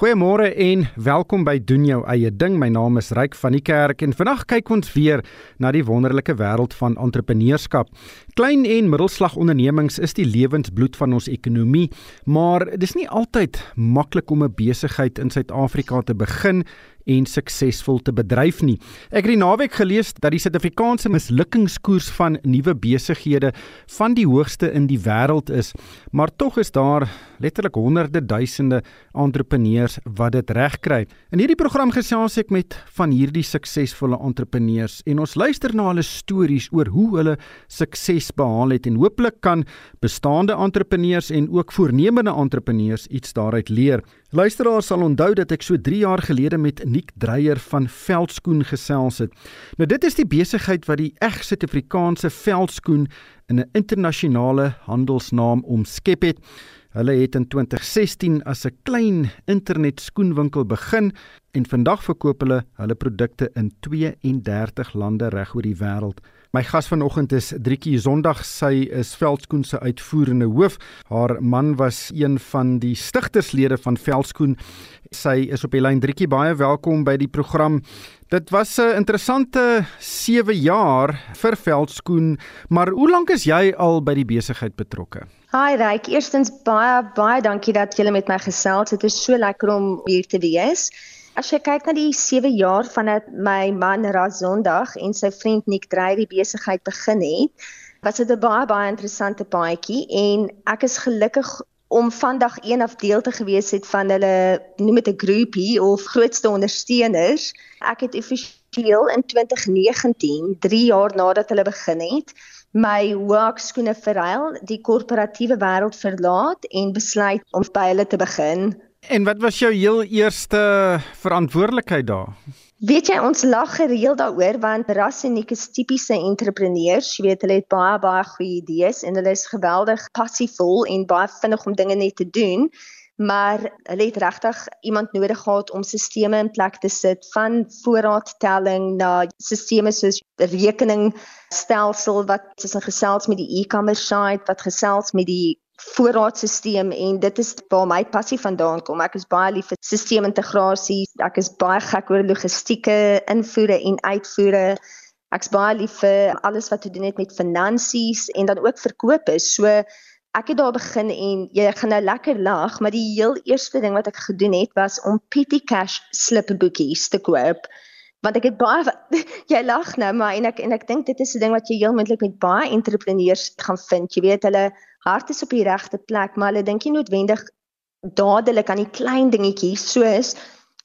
Goeiemôre en welkom by doen jou eie ding. My naam is Ryk van die Kerk en vandag kyk ons weer na die wonderlike wêreld van entrepreneurskap. Klein en middelslag ondernemings is die lewensbloed van ons ekonomie, maar dis nie altyd maklik om 'n besigheid in Suid-Afrika te begin en suksesvol te bedryf nie. Ek het die naweek gelees dat die Suid-Afrikaanse mislukingskoers van nuwe besighede van die hoogste in die wêreld is, maar tog is daar letterlik honderde duisende entrepreneurs wat dit regkry. In hierdie program gesels ek met van hierdie suksesvolle entrepreneurs en ons luister na hulle stories oor hoe hulle sukses behaal het en hooplik kan bestaande entrepreneurs en ook voornemende entrepreneurs iets daaruit leer. Luisteraars sal onthou dat ek so 3 jaar gelede met Nick Dreyer van Veldskoen gesels het. Nou dit is die besigheid wat die eg Suid-Afrikaanse veldskoen in 'n internasionale handelsnaam omskep het. Hulle het in 2016 as 'n klein internet skoenwinkel begin en vandag verkoop hulle hulle produkte in 32 lande reg oor die wêreld. My gas vanoggend is Drietjie Sondag. Sy is Veldskoen se uitvoerende hoof. Haar man was een van die stigterslede van Veldskoen. Sy is op die lyn Drietjie. Baie welkom by die program. Dit was 'n interessante 7 jaar vir Veldskoen, maar hoe lank is jy al by die besigheid betrokke? Hi Ryk, eerstens baie baie dankie dat jy met my gesels. Dit is so lekker om hier te wees. As jy kyk na die 7 jaar vandat my man Razondag en sy vriend Nick Dreyer die besigheid begin het, was dit 'n baie baie interessante paadjie en ek is gelukkig om vandag een af deel te gewees het van hulle noem dit 'n groepie of grootste ondersteuners. Ek het offisieel in 2019, 3 jaar nadat hulle begin het, my hoekskoene verruil, die korporatiewe wêreld verlaat en besluit om by hulle te begin. En wat was jou heel eerste verantwoordelikheid daar? Weet jy ons lag gereeld daaroor want Ras en Nik is tipiese entrepreneurs. Jy weet hulle het baie baie goeie idees en hulle is geweldig passievol en baie vinnig om dinge net te doen maar hulle het regtig iemand nodig gehad om sisteme in plek te sit van voorraadtelling na sisteme soos rekeningstelsel wat soos 'n gesels met die e-commerce site wat gesels met die voorraadstelsel en dit is waar my passie vandaan kom. Ek is baie lief vir sisteemintegrasie. Ek is baie gek oor logistieke, invoere en uitvoere. Ek's baie lief vir alles wat te doen het met finansies en dan ook verkope. So ek het daar begin en jy gaan nou lekker lag, maar die heel eerste ding wat ek gedoen het was om petty cash slipboekies te koop. Want ek het baie jy lag nou, maar en ek en ek dink dit is 'n ding wat jy heel moontlik met baie entrepreneurs gaan vind. Jy weet hulle hart is op die regte plek, maar hulle dink nie noodwendig dadelik aan die klein dingetjies soos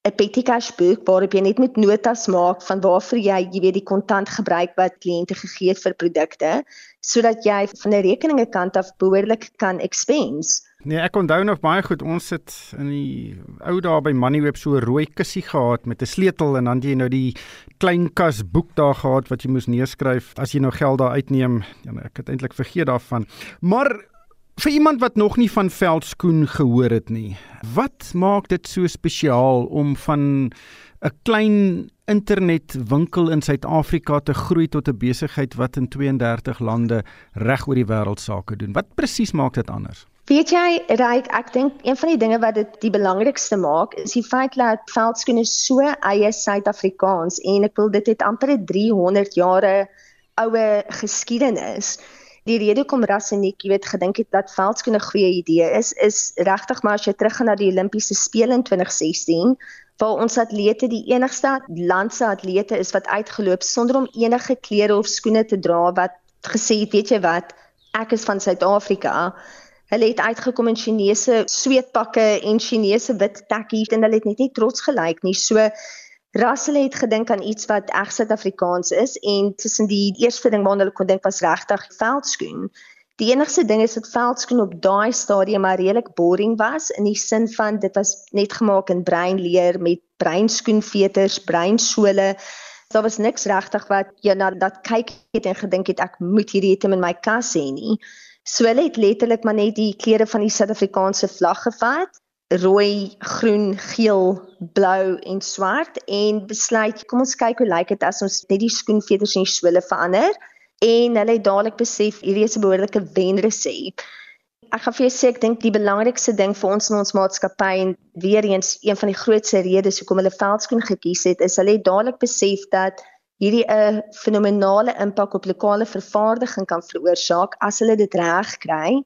'n petty cash boek waarop jy net met notas maak van waarvoor jy jy weet die kontant gebruik wat kliënte gegee het vir produkte sodat jy van 'n rekeninge kant af behoorlik kan expense. Nee, ek onthou nog baie goed ons het in die ou dae by Moneyweb so 'n rooi kussie gehad met 'n sleutel en dan jy nou die klein kas boek daar gehad wat jy moes neerskryf as jy nou geld daar uitneem. Ja, ek het eintlik vergeet daarvan. Maar Vir iemand wat nog nie van veldskoen gehoor het nie, wat maak dit so spesiaal om van 'n klein internetwinkel in Suid-Afrika te groei tot 'n besigheid wat in 32 lande reg oor die wêreld sake doen? Wat presies maak dit anders? Weet jy, Ryk, ek dink een van die dinge wat dit die belangrikste maak, is die feit dat veldskoene so eie Suid-Afrikaans en ek wil dit het amper 300 jare oue geskiedenis die rede hoekom Rasseniek, jy weet, gedink het dat veldskoene 'n goeie idee is, is regtig maar as jy teruggaan na die Olimpiese spele in 2016, waar ons atlete die enigste landse atlete is wat uitgeloop sonder om enige klere of skoene te dra wat gesê het, weet jy wat, ek is van Suid-Afrika. Hulle het uitgekom in Chinese sweetpakke en Chinese wit tekkies en hulle het net nie trots gelyk nie. So Russell het gedink aan iets wat reg Suid-Afrikaans is en tussen die eerste ding waarna hulle kon dink was regtig veldskoen. Die enigste ding is dat veldskoen op daai stadium maar redelik boring was in die sin van dit was net gemaak in breinleer met breinskoenveters, breinsole. Daar was niks regtig wat jy na dat kyk het en gedink het ek moet hierdie item in my kas hê nie. So hulle het letterlik maar net die kleure van die Suid-Afrikaanse vlag gevat rooi, groen, geel, blou en swart en besluit kom ons kyk hoe lyk dit as ons net die skoenveters en die swille verander en hulle het dadelik besef hierdie is 'n behoorlike wenresep. Ek gaan vir jou sê ek dink die belangrikste ding vir ons in ons maatskappy en weer eens een van die grootste redes hoekom hulle veldskoen gekies het is hulle het dadelik besef dat hierdie 'n fenominale impak op lokale vervaardiging kan veroorsaak as hulle dit reg kry.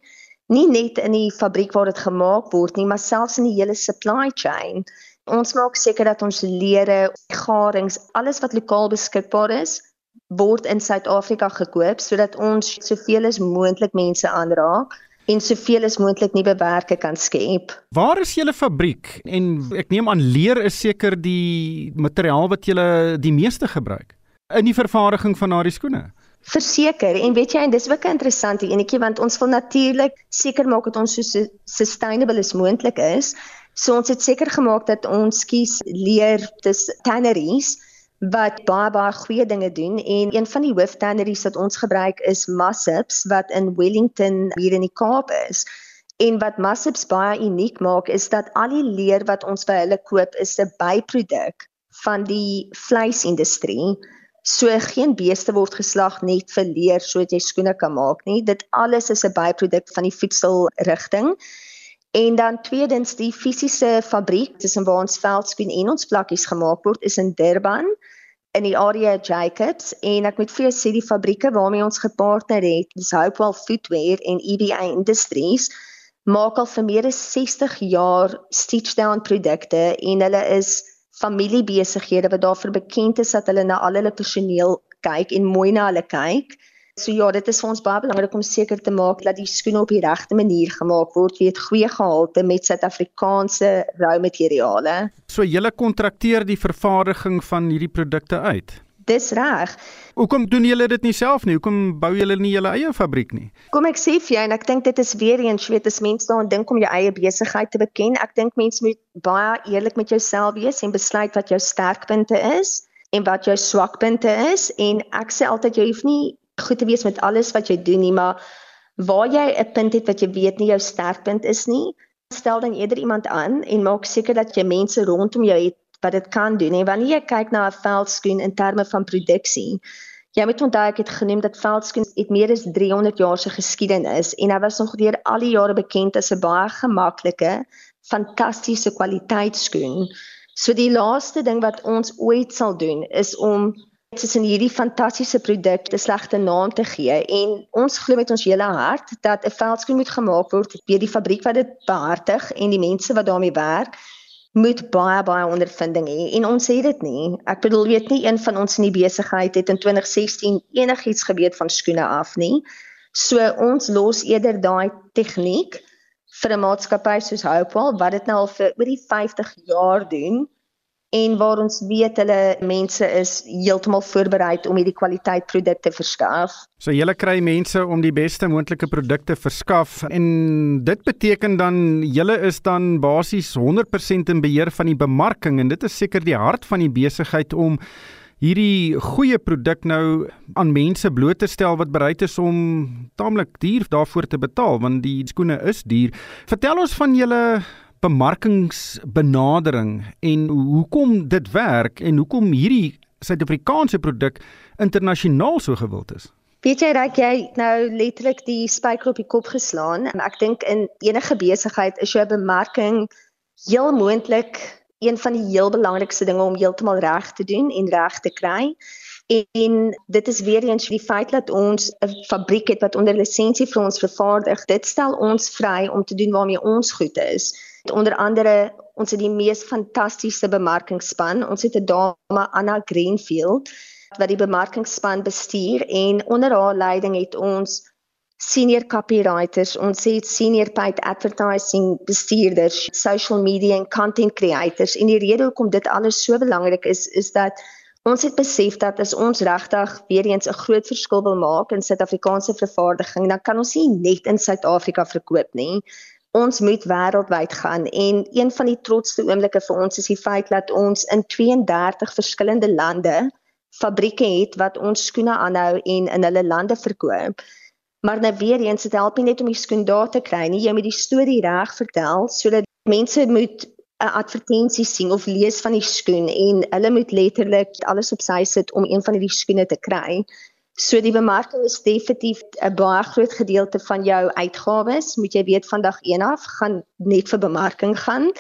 Nie net in die fabriek waar dit gemaak word nie, maar selfs in die hele supply chain. Ons maak seker dat ons leere, garings, alles wat lokaal beskikbaar is, word in Suid-Afrika gekoop sodat ons soveel as moontlik mense aanraak en soveel as moontlik nuwe werke kan skep. Waar is julle fabriek? En ek neem aan leer is seker die materiaal wat julle die meeste gebruik in die vervaardiging van daardie skoene. Verseker en weet jy en dis ook 'n interessante enetjie want ons wil natuurlik seker maak dat ons so sustainable as moontlik is. So ons het seker gemaak dat ons kies leer dis tanneries wat baie baie goeie dinge doen en een van die hooftanneries wat ons gebruik is Massips wat in Wellington hier in die Kaap is. En wat Massips baie uniek maak is dat al die leer wat ons by hulle koop is 'n byproduk van die vleisindustrie. So geen beeste word geslag net vir leer sodat jy skoene kan maak nie. Dit alles is 'n byproduk van die voedselrigting. En dan tweedens die fisiese fabriek tussen waar ons veldskoen en ons plakkies gemaak word is in Durban in die area Jacobs en ek moet vir jou sê die fabrieke waarmee ons gepartner het, dis Hopewell Footwear en EBA Industries maak al vir meer as 60 jaar stitch down produkte en hulle is familiebesighede wat daarvoor bekend is dat hulle na al hulle personeel kyk en mooi na hulle kyk. So ja, dit is vir ons baie belangrik om seker te maak dat die skoene op die regte manier gemaak word, weet goeie gehalte met Suid-Afrikaanse roumateriale. So julle kontrakteer die vervaardiging van hierdie produkte uit. Dis reg. Hoekom doen julle dit nie self nie? Hoekom bou julle nie julle eie fabriek nie? Kom ek sê vir jou en ek dink dit is weer eens weet as mense daaraan dink om jou eie besigheid te beken. Ek dink mense moet baie eerlik met jouself wees en besluit wat jou sterkpunte is en wat jou swakpunte is en ek sê altyd jy hoef nie goed te wees met alles wat jy doen nie, maar waar jy 'n punt het wat jy weet nie jou sterkpunt is nie, stel dan eerder iemand aan en maak seker dat jy mense rondom jou het wat dit kan doen. En wanneer jy kyk na 'n veldskoen in terme van produksie, jy moet onthou ek het genoem dat veldskoen het meer as 300 jaar se geskiedenis en hy was nog deur al die jare bekend as 'n baie gemaklike, fantastiese kwaliteitskoen. So die laaste ding wat ons ooit sal doen is om tussen hierdie fantastiese produk 'n slegte naam te gee en ons glo met ons hele hart dat 'n veldskoen moet gemaak word deur die fabriek wat dit behartig en die mense wat daarmee werk moet baie baie ondervinding hê. En ons sê dit nie. Ek bedoel weet nie een van ons in die besigheid het in 2016 enigiets geweet van skoene af nie. So ons los eerder daai tegniek vir 'n maatskappy soos Hopewell wat dit nou al vir oor die 50 jaar doen en waar ons weet hulle mense is heeltemal voorberei om hierdie kwaliteit produkte verskaf. So julle kry mense om die beste moontlike produkte verskaf en dit beteken dan julle is dan basies 100% in beheer van die bemarking en dit is seker die hart van die besigheid om hierdie goeie produk nou aan mense bloot te stel wat bereid is om taamlik duur daarvoor te betaal want die skoene is duur. Vertel ons van julle bemarkingsbenadering en hoekom dit werk en hoekom hierdie Suid-Afrikaanse produk internasionaal so gewild is. Weet jy dat jy nou letterlik die spyker op die kop geslaan en ek dink in enige besigheid is jou bemarking heel moontlik een van die heel belangrikste dinge om heeltemal reg te doen en reg te kry. En dit is weer eens die feit dat ons 'n fabriek het wat onder lisensie vir ons vervaardig. Dit stel ons vry om te doen waarmee ons goed is onder andere ons het die mees fantastiese bemarkingsspan. Ons het 'n dame Anna Greenfield wat die bemarkingsspan bestuur en onder haar leiding het ons senior copywriters, ons het senior paid advertising bestuurders, social media en content creators. En die rede hoekom dit alles so belangrik is is dat ons het besef dat as ons regtig weer eens 'n groot verskil wil maak in Suid-Afrikaanse vervaardiging, dan kan ons nie net in Suid-Afrika verkoop nie ons moet wêreldwyd gaan en een van die trotsste oomblikke vir ons is die feit dat ons in 32 verskillende lande fabrieke het wat ons skoene aanhou en in hulle lande verkoop. Maar nou weer eens dit help nie net om die skoen daar te kry nie, jy moet die storie reg vertel sodat mense moet 'n advertensie sien of lees van die skoen en hulle moet letterlik alles op sy sit om een van hierdie skoene te kry. So die bemarking is definitief 'n baie groot gedeelte van jou uitgawes. Moet jy weet vandag een af gaan net vir bemarking gaan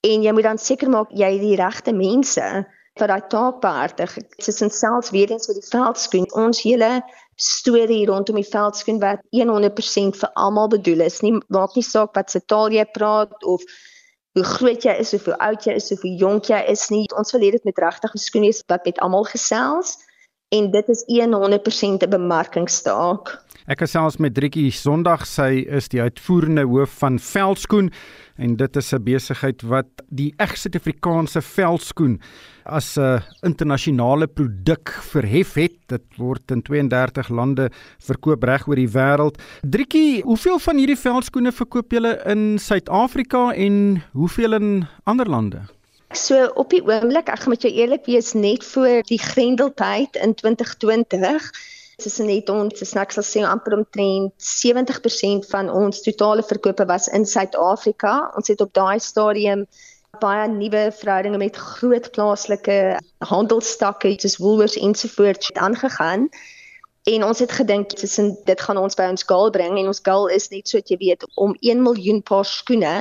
en jy moet dan seker maak jy het die regte mense wat daai taak behartig. Dit is selfs weer eens vir die veldskoen. Ons hele storie rondom die veldskoen wat 100% vir almal bedoel is. Nie maak nie saak wat se taal jy praat of hoe groot jy is of hoe oud jy is of hoe jonk jy is nie. Ons wil hê dit met regtige skoene wat met almal gesels en dit is 100% 'n bemarkingstaak. Ek gesels met Driekie Sondag, sy is die uitvoerende hoof van Veldskoen en dit is 'n besigheid wat die eg Suid-Afrikaanse veldskoen as 'n internasionale produk verhef het. Dit word in 32 lande verkoop reg oor die wêreld. Driekie, hoeveel van hierdie veldskoene verkoop julle in Suid-Afrika en hoeveel in ander lande? So op die oomblik, ek gaan met jou eerlik wees, net voor die Grendeltyd in 2020 Dis net ons snacks sal sê amper omtrent 70% van ons totale verkope was in Suid-Afrika. Ons het op daai stadium baie nuwe verhoudinge met groot plaaslike handelsstakke soos Woolworths ensovoorts aangegaan. En ons het gedink tussen dit gaan ons by ons goal bring en ons goal is net so dat jy weet om 1 miljoen paar skoene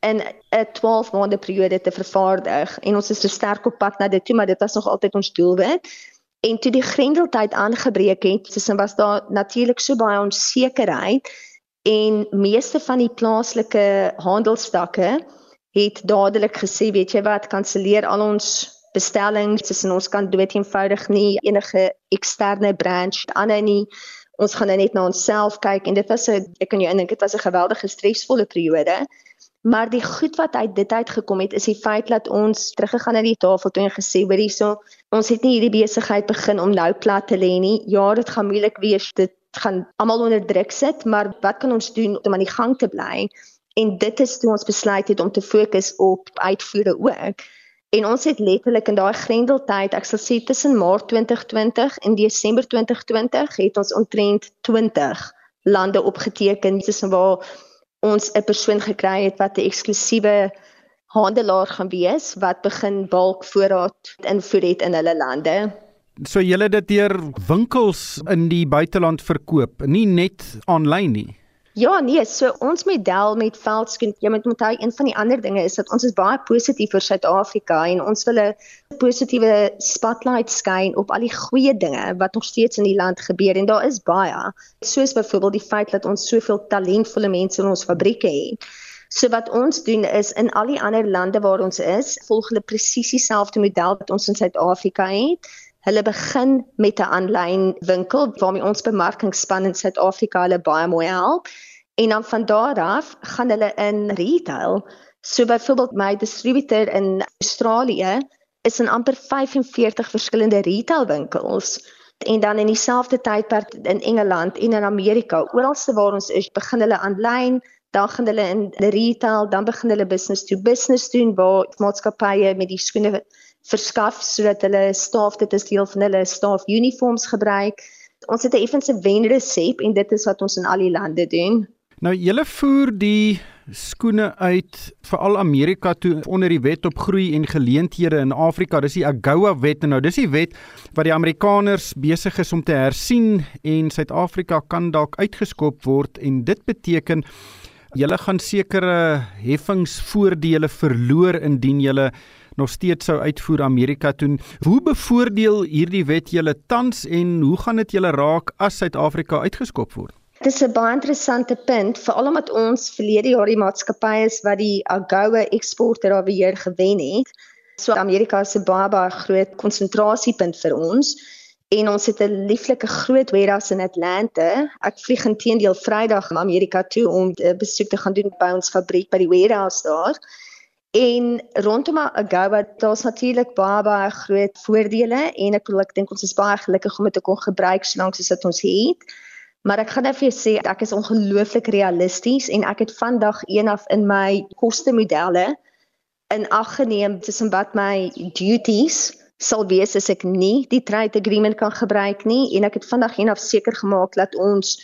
in 'n 12 maande periode te vervaardig en ons is so sterk op pad na dit toe maar dit was nog altyd ons doelwit. En toe die Grendeltyd aangebreek het, tussen was daar natuurlik so baie onsekerheid en meeste van die plaaslike handelsstakke het dadelik gesê, weet jy wat, kanselleer al ons bestellings, tussen ons kan dood eenvoudig nie enige eksterne branch aanhou nie. Ons gaan net na onsself kyk en dit was 'n ek kan jou indink dit was 'n geweldige stresvolle periode. Maar die goed wat uit dit uitgekom het is die feit dat ons teruggegaan na die tafel toe en gesê hoor hierso ons het nie hierdie besigheid begin om nou plat te lê nie. Ja, dit gaan moeilik wees. Dit gaan almal onder druk sit, maar wat kan ons doen om aan die gang te bly? En dit is toe ons besluit het om te fokus op uitvoere ook. En ons het letterlik in daai grendeltyd, ek sal sê tussen Maart 2020 en Desember 2020 het ons omtrent 20 lande opgeteken tussen waar ons 'n persoon gekry het wat 'n eksklusiewe handelaar gaan wees wat begin bulk voorraad invoer het in hulle lande. So julle dit deur winkels in die buiteland verkoop, nie net aanlyn nie. Ja, nee, so ons model met veldskoen, jy moet onthou een van die ander dinge is dat ons is baie positief vir Suid-Afrika en ons wil 'n positiewe spotlight skyn op al die goeie dinge wat nog steeds in die land gebeur en daar is baie. Soos byvoorbeeld die feit dat ons soveel talentvolle mense in ons fabrieke het. So wat ons doen is in al die ander lande waar ons is, volg hulle presies dieselfde model wat ons in Suid-Afrika het. Hulle begin met 'n aanlyn winkel waarmee ons bemarkingspan in Suid-Afrika hulle baie mooi help en dan van daar af gaan hulle in retail. So byvoorbeeld my distributor in Australië is in amper 45 verskillende retailwinkels en dan in dieselfde tydperk in Engeland en in Amerika. Oralste waar ons is, begin hulle aanlyn, dan gaan hulle in retail, dan begin hulle business to business doen waar maatskappye met die skoene verskaf sodat hulle staf dit as deel van hulle staf uniforms gebruik. Ons het 'n effense wenresep en dit is wat ons in al die lande doen. Nou julle voer die skoene uit veral Amerika toe onder die wet op groei en geleenthede in Afrika. Dis die AGOA wet en nou dis die wet wat die Amerikaners besig is om te hersien en Suid-Afrika kan dalk uitgeskop word en dit beteken julle gaan sekere heffingsvoordele verloor indien julle nog steeds sou uitvoer Amerika toe. Hoe bevoordeel hierdie wet julle tans en hoe gaan dit julle raak as Suid-Afrika uitgeskop word? Dit is 'n baie interessante punt, veral omdat ons verlede jaar die maatskappy is wat die AGOA eksporter of die jaar gewen het. So Amerika 'n baie baie groot konsentrasiepunt vir ons en ons het 'n lieflike groot warehouse in Atlanta. Ek vlieg intedeel Vrydag na Amerika toe om 'n besoek te gaan doen by ons fabriek by die warehouse daar. En rondom Agoba, daar's natuurlik baie baie groot voordele en ek ek dink ons is baie gelukkig om dit te kon gebruik solank as dit ons het. Maar ek gaan net vir jou sê ek is ongelooflik realisties en ek het vandag een af in my koste modelle in ag geneem tussen wat my duties sal wees as ek nie die trade agreement kan gebruik nie en ek het vandag een af seker gemaak dat ons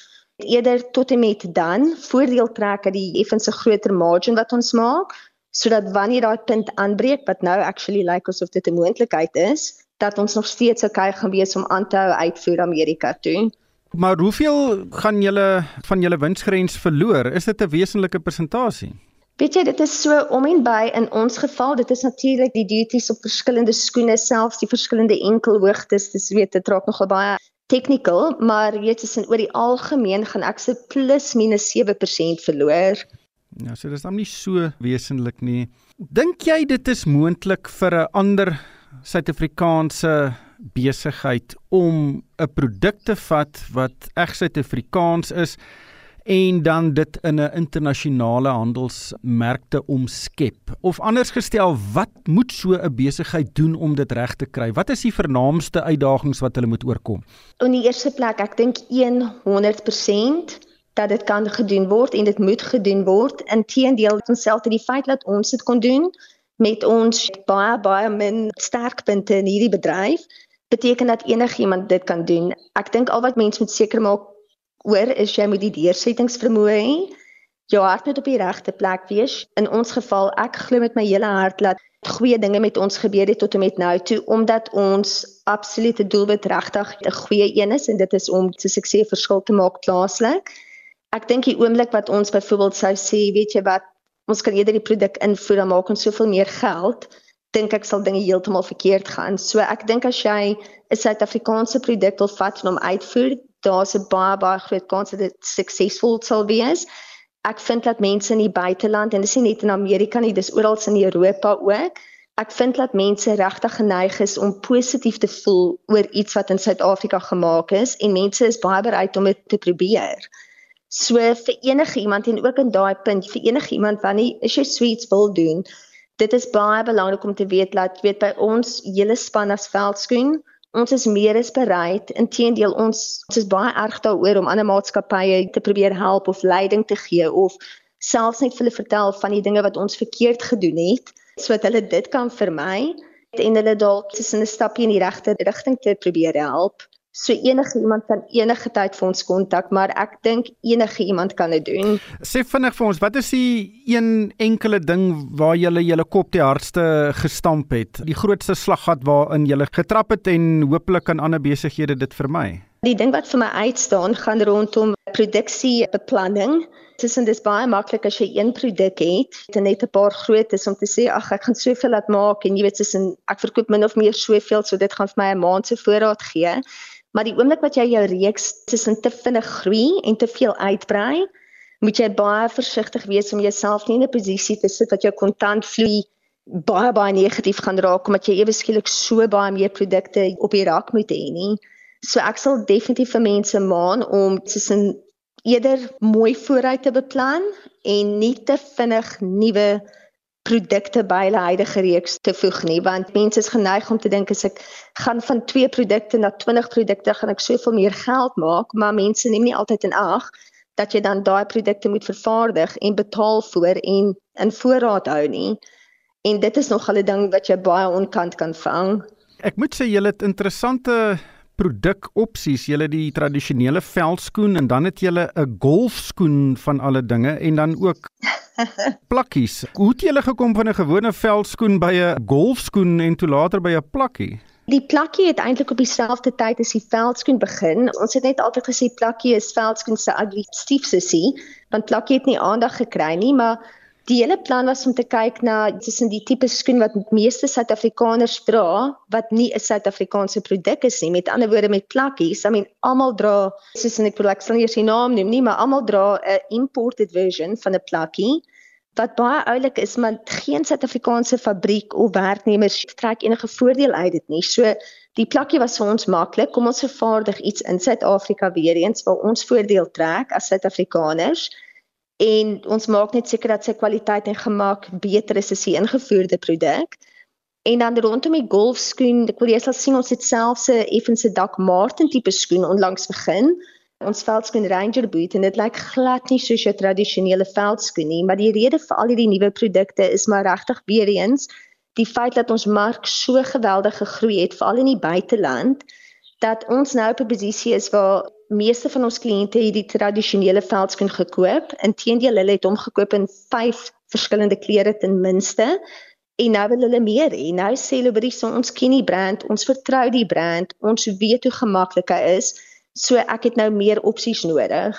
eerder tot en met dan voordeel trek uit die effense groter margin wat ons maak sodat wanneer daai punt aanbreek wat nou actually lyk like asof dit 'n moontlikheid is, dat ons nog steeds okay gaan wees om aan te hou uitvoer Amerika toe. Maar hoeveel gaan julle van julle winsgrens verloor? Is dit 'n wesenlike persentasie? Weet jy, dit is so om en by in ons geval, dit is natuurlik die duties op verskillende skoene, selfs die verskillende enkelhoogtes, dis weet dit raak nogal baie technical, maar weet jy, in oor die algemeen gaan ek se plus minus 7% verloor. Ja, so dis dan nie so wesenlik nie. Dink jy dit is moontlik vir 'n ander Suid-Afrikaanse besigheid om 'n produk te vat wat reg Suid-Afrikaans is en dan dit in 'n internasionale handelsmerkte omskep. Of anders gestel, wat moet so 'n besigheid doen om dit reg te kry? Wat is die vernaamste uitdagings wat hulle moet oorkom? In die eerste plek, ek dink 100% dat dit kan gedoen word en dit moet gedoen word. Inteendeel, ons self het die feit dat ons dit kon doen met ons baie baie min sterkpunte in hierdie bedryf beteken dat enigiemand dit kan doen. Ek dink al wat mense moet seker maak oor is jy moet die deursettingsvermoë hê. Jou hart moet op die regte plek wees. In ons geval, ek glo met my hele hart dat goeie dinge met ons gebeur het tot en met nou toe omdat ons absolute doelwit regtig 'n goeie een is en dit is om 'n sukses verskil te maak plaaslik. Ek dink die oomblik wat ons byvoorbeeld sou sê, weet jy wat, ons kan eerder die produk invoer en maak ons soveel meer geld dink ek sal dinge heeltemal verkeerd gaan. So ek dink as jy 'n Suid-Afrikaanse produk wil vat en hom uitvoer, daar's 'n baie baie groot kans dat dit suksesvol sal wees. Ek vind dat mense in die buiteland en dis nie net in Amerika nie, dis oral in Europa ook. Ek vind dat mense regtig geneig is om positief te voel oor iets wat in Suid-Afrika gemaak is en mense is baie bereid om dit te probeer. So vir enige iemand en ook in daai punt vir enige iemand wat nie jy sweets wil doen, dit is baie belangrik om te weet dat weet by ons hele span as veldskoen ons is meer as bereid. Inteendeel ons ons is baie erg daaroor om ander maatskappye te probeer help of leiding te gee of selfs net vir hulle vertel van die dinge wat ons verkeerd gedoen het sodat hulle dit kan vermy en hulle dalk tussen 'n stapie in die regte rigting te probeer help So enige iemand kan enige tyd vir ons kontak, maar ek dink enige iemand kan dit doen. Sê vinnig vir ons, wat is die een enkele ding waar jy julle kop die hardste gestamp het? Die grootste slaggat waarin jy getrap het en hopelik kan ander besighede dit vermy? Die ding wat vir my uitstaan gaan rondom produksiebeplanning. Tussen dis baie maklik as jy een produk het, dit net 'n paar groot is om te sê ag ek gaan soveel laat maak en jy weet tussen ek verkoop min of meer soveel, so dit gaan vir my 'n maand se voorraad gee. Maar die oomblik wat jy jou reeks tussen te vinnig groei en te veel uitbrei, moet jy baie versigtig wees om jouself nie in 'n posisie te sit wat jou kontantvloei baie baie negatief gaan raak omdat jy ewe skielik so baie meer produkte op die rak moet hê nie. So ek sal definitief vir mense maan om tussen eerder mooi vooruit te beplan en nie te vinnig nuwe produkte by hulle huidige reeks te voeg nie want mense is geneig om te dink as ek gaan van 2 produkte na 20 produkte gaan ek soveel meer geld maak maar mense neem nie altyd in ag dat jy dan daai produkte moet vervaardig en betaal vir en in voorraad hou nie. En dit is nog 'n ding wat jy baie onkant kan vang. Ek moet sê julle het interessante produkopsies. Julle die tradisionele veldskoen en dan het julle 'n golfskoen van alle dinge en dan ook plakkies. Hoe het julle gekom van 'n gewone veldskoen by 'n golfskoen en toe later by 'n plakkie? Die plakkie het eintlik op dieselfde tyd as die veldskoen begin. Ons het net altyd gesê plakkie is veldskoen se ugly stiefsussie, want plakkie het nie aandag gekry nie, maar Die hele plan was om te kyk na tussen die tipe skoen wat meeste Suid-Afrikaners dra wat nie 'n Suid-Afrikaanse produk is nie. Met ander woorde met plakkies, I mean almal dra soos en ek wil ek sal nie die naam noem nie, maar almal dra 'n imported version van 'n plakkie wat baie oulik is, maar geen Suid-Afrikaanse fabriek of werknemers trek enige voordeel uit dit nie. So die plakkie was vir ons maklik. Kom ons vervaardig iets in Suid-Afrika weer eens waar ons voordeel trek as Suid-Afrikaners en ons maak net seker dat sy kwaliteit en gemaak beter is as die ingevoerde produk. En dan rondom die golfskoen, ek wil jy sal sien ons het selfs 'n effense dak Martin tipe skoen onlangs begin. Ons veldskoen Ranger boot en dit lyk glad nie soos jou tradisionele veldskoen nie, maar die rede vir al hierdie nuwe produkte is maar regtig weer eens die feit dat ons mark so geweldig gegroei het veral in die buiteland dat ons nou op 'n posisie is waar meeste van ons kliënte het die tradisionele veldskoen gekoop. Inteendeel, hulle het hom gekoop in 5 verskillende kleure ten minste En nou wil hulle meer hê. Nou sê hulle by die so ons ken die brand, ons vertrou die brand, ons weet hoe gemaklik hy is. So ek het nou meer opsies nodig.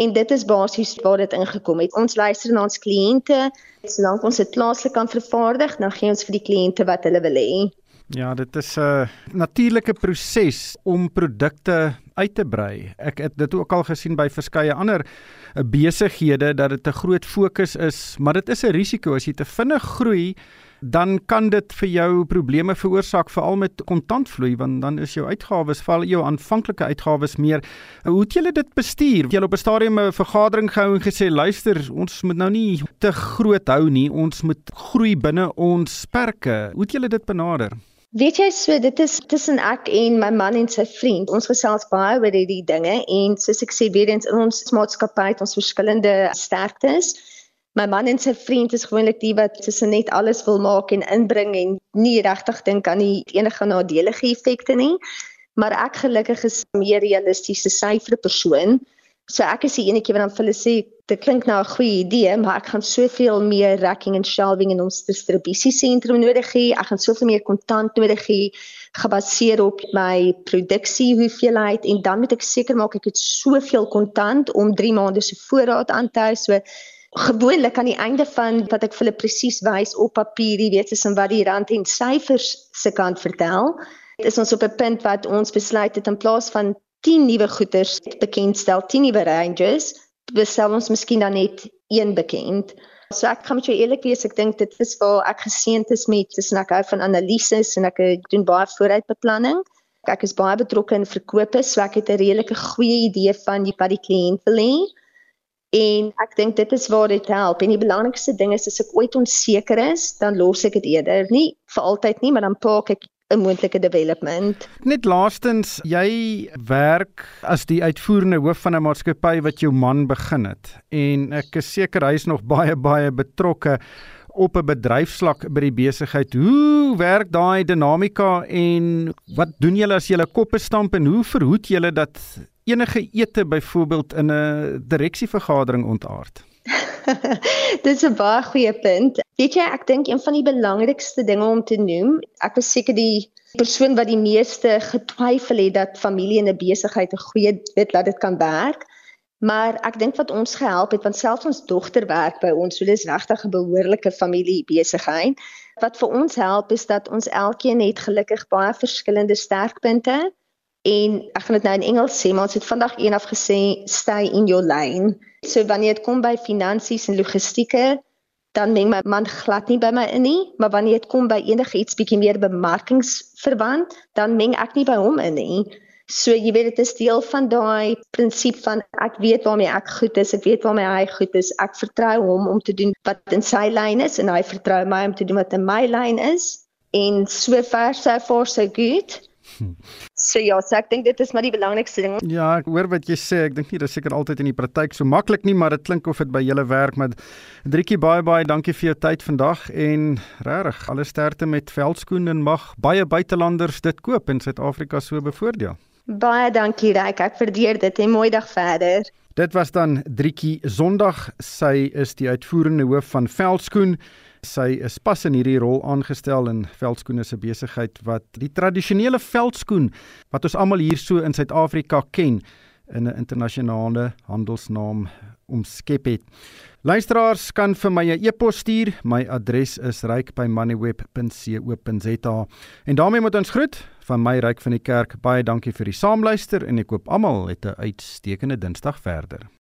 En dit is basies waar dit ingekom het. Ons luister na ons kliënte. Solank ons dit plaaslik kan vervaardig, dan gee ons vir die kliënte wat hulle wil hê. Ja, dit is 'n natuurlike proses om produkte uit te brei. Ek het dit ook al gesien by verskeie ander eh, besighede dat dit 'n groot fokus is, maar dit is 'n risiko as jy te vinnig groei dan kan dit vir jou probleme veroorsaak veral met kontantvloei want dan is jou uitgawes val jou aanvanklike uitgawes meer. Hoe het julle dit bestuur? Het julle op 'n stadium 'n vergadering gehou en gesê luister, ons moet nou nie te groot hou nie, ons moet groei binne ons perke. Hoe het julle dit benader? Weet jy so dit is tussen ek en my man en sy vriend. Ons gesels baie oor hierdie dinge en soos ek sê weer eens in ons maatskappy het ons verskillende sterktes. My man en sy vriend is gewoonlik die wat tussen net alles wil maak en inbring en nie regtig dink aan die enige nadelige effekte nie. Maar ek gelukkig is meer realistiese syfere persoon. So ek is die enetjie wat dan vir hulle sê dit klink nou 'n goeie idee, maar ek gaan soveel meer racking en shelving in ons distribusiesentrum nodig hê. Ek gaan soveel meer kontant nodig hê gebaseer op my produksie hoeveelheid en dan moet ek seker maak ek het soveel kontant om 3 maande se voorraad aan te hou. So gewoonlik aan die einde van wat ek vir hulle presies wys op papier, jy weet, is en wat die rand en syfers se kant vertel, is ons op 'n punt wat ons besluit het in plaas van 10 nuwe goederes bekendstel, 10 nuwe ranges, bestel ons miskien dan net een bekend. So ek kan met jou eerlik wees, ek dink dit is waar ek geseënd is met tussen ek hou van analises en ek doen baie vooruitbeplanning. Ek is baie betrokke in verkope, so ek het 'n redelike goeie idee van wat die kliënt wil hê. En ek dink dit is waar dit help. En die belangrikste ding is as ek ooit onseker is, dan los ek dit eerder. Nie vir altyd nie, maar dan paak ek 'n moontlike development. Net laastens, jy werk as die uitvoerende hoof van 'n maatskappy wat jou man begin het. En ek is seker hy is nog baie baie betrokke op 'n bedryfsvlak by die besigheid. Hoe werk daai dinamika en wat doen julle as julle koppe stamp en hoe verhoed julle dat enige ete byvoorbeeld in 'n direksievergadering ontaard? Dis 'n baie goeie punt. Weet jy, ek dink een van die belangrikste dinge om te noem, ek was seker die persoon wat die meeste getwyfel het dat familie en 'n besigheid 'n goeie weet dat dit kan werk. Maar ek dink wat ons gehelp het want selfs ons dogter werk by ons, so dis regtig 'n behoorlike familie besigheid. Wat vir ons help is dat ons elkeen het gelukkig baie verskillende sterkpunte En ek gaan dit nou in Engels sê, maar ons het vandag eendag gesê stay in your lane. So wanneer dit kom by finansies en logistieke, dan meng my man glad nie by my in nie, maar wanneer dit kom by enige iets bietjie meer bemarkingsverband, dan meng ek nie by hom in nie. So jy weet dit is deel van daai prinsip van ek weet waarmee ek goed is, ek weet waarmee hy goed is. Ek vertrou hom om te doen wat in sy lyn is en hy vertrou my om te doen wat in my lyn is. En so ver so far so good. So ja, so ek dink dit is maar die belangrikste ding. Ja, ek hoor wat jy sê. Ek dink nie dis seker altyd in die praktyk so maklik nie, maar dit klink of dit by julle werk. Maar Driekie baie baie dankie vir jou tyd vandag en regtig alle sterkte met veldskoen en mag baie buitelanders dit koop en Suid-Afrika so bevoordeel. Baie dankie Ryk, ek waardeer dit en mooi dag verder. Dit was dan Driekie Sondag. Sy is die uitvoerende hoof van Veldskoen. Sy is pas in hierdie rol aangestel in Veldskoene se besigheid wat die tradisionele veldskoen wat ons almal hier so in Suid-Afrika ken in 'n internasionale handelsnaam omskep het. Luisteraars kan vir my 'n e-pos stuur. My adres is ryk@moneyweb.co.za. En daarmee moet ons groet van my ryk van die kerk. Baie dankie vir die saamluister en ek hoop almal het 'n uitstekende Dinsdag verder.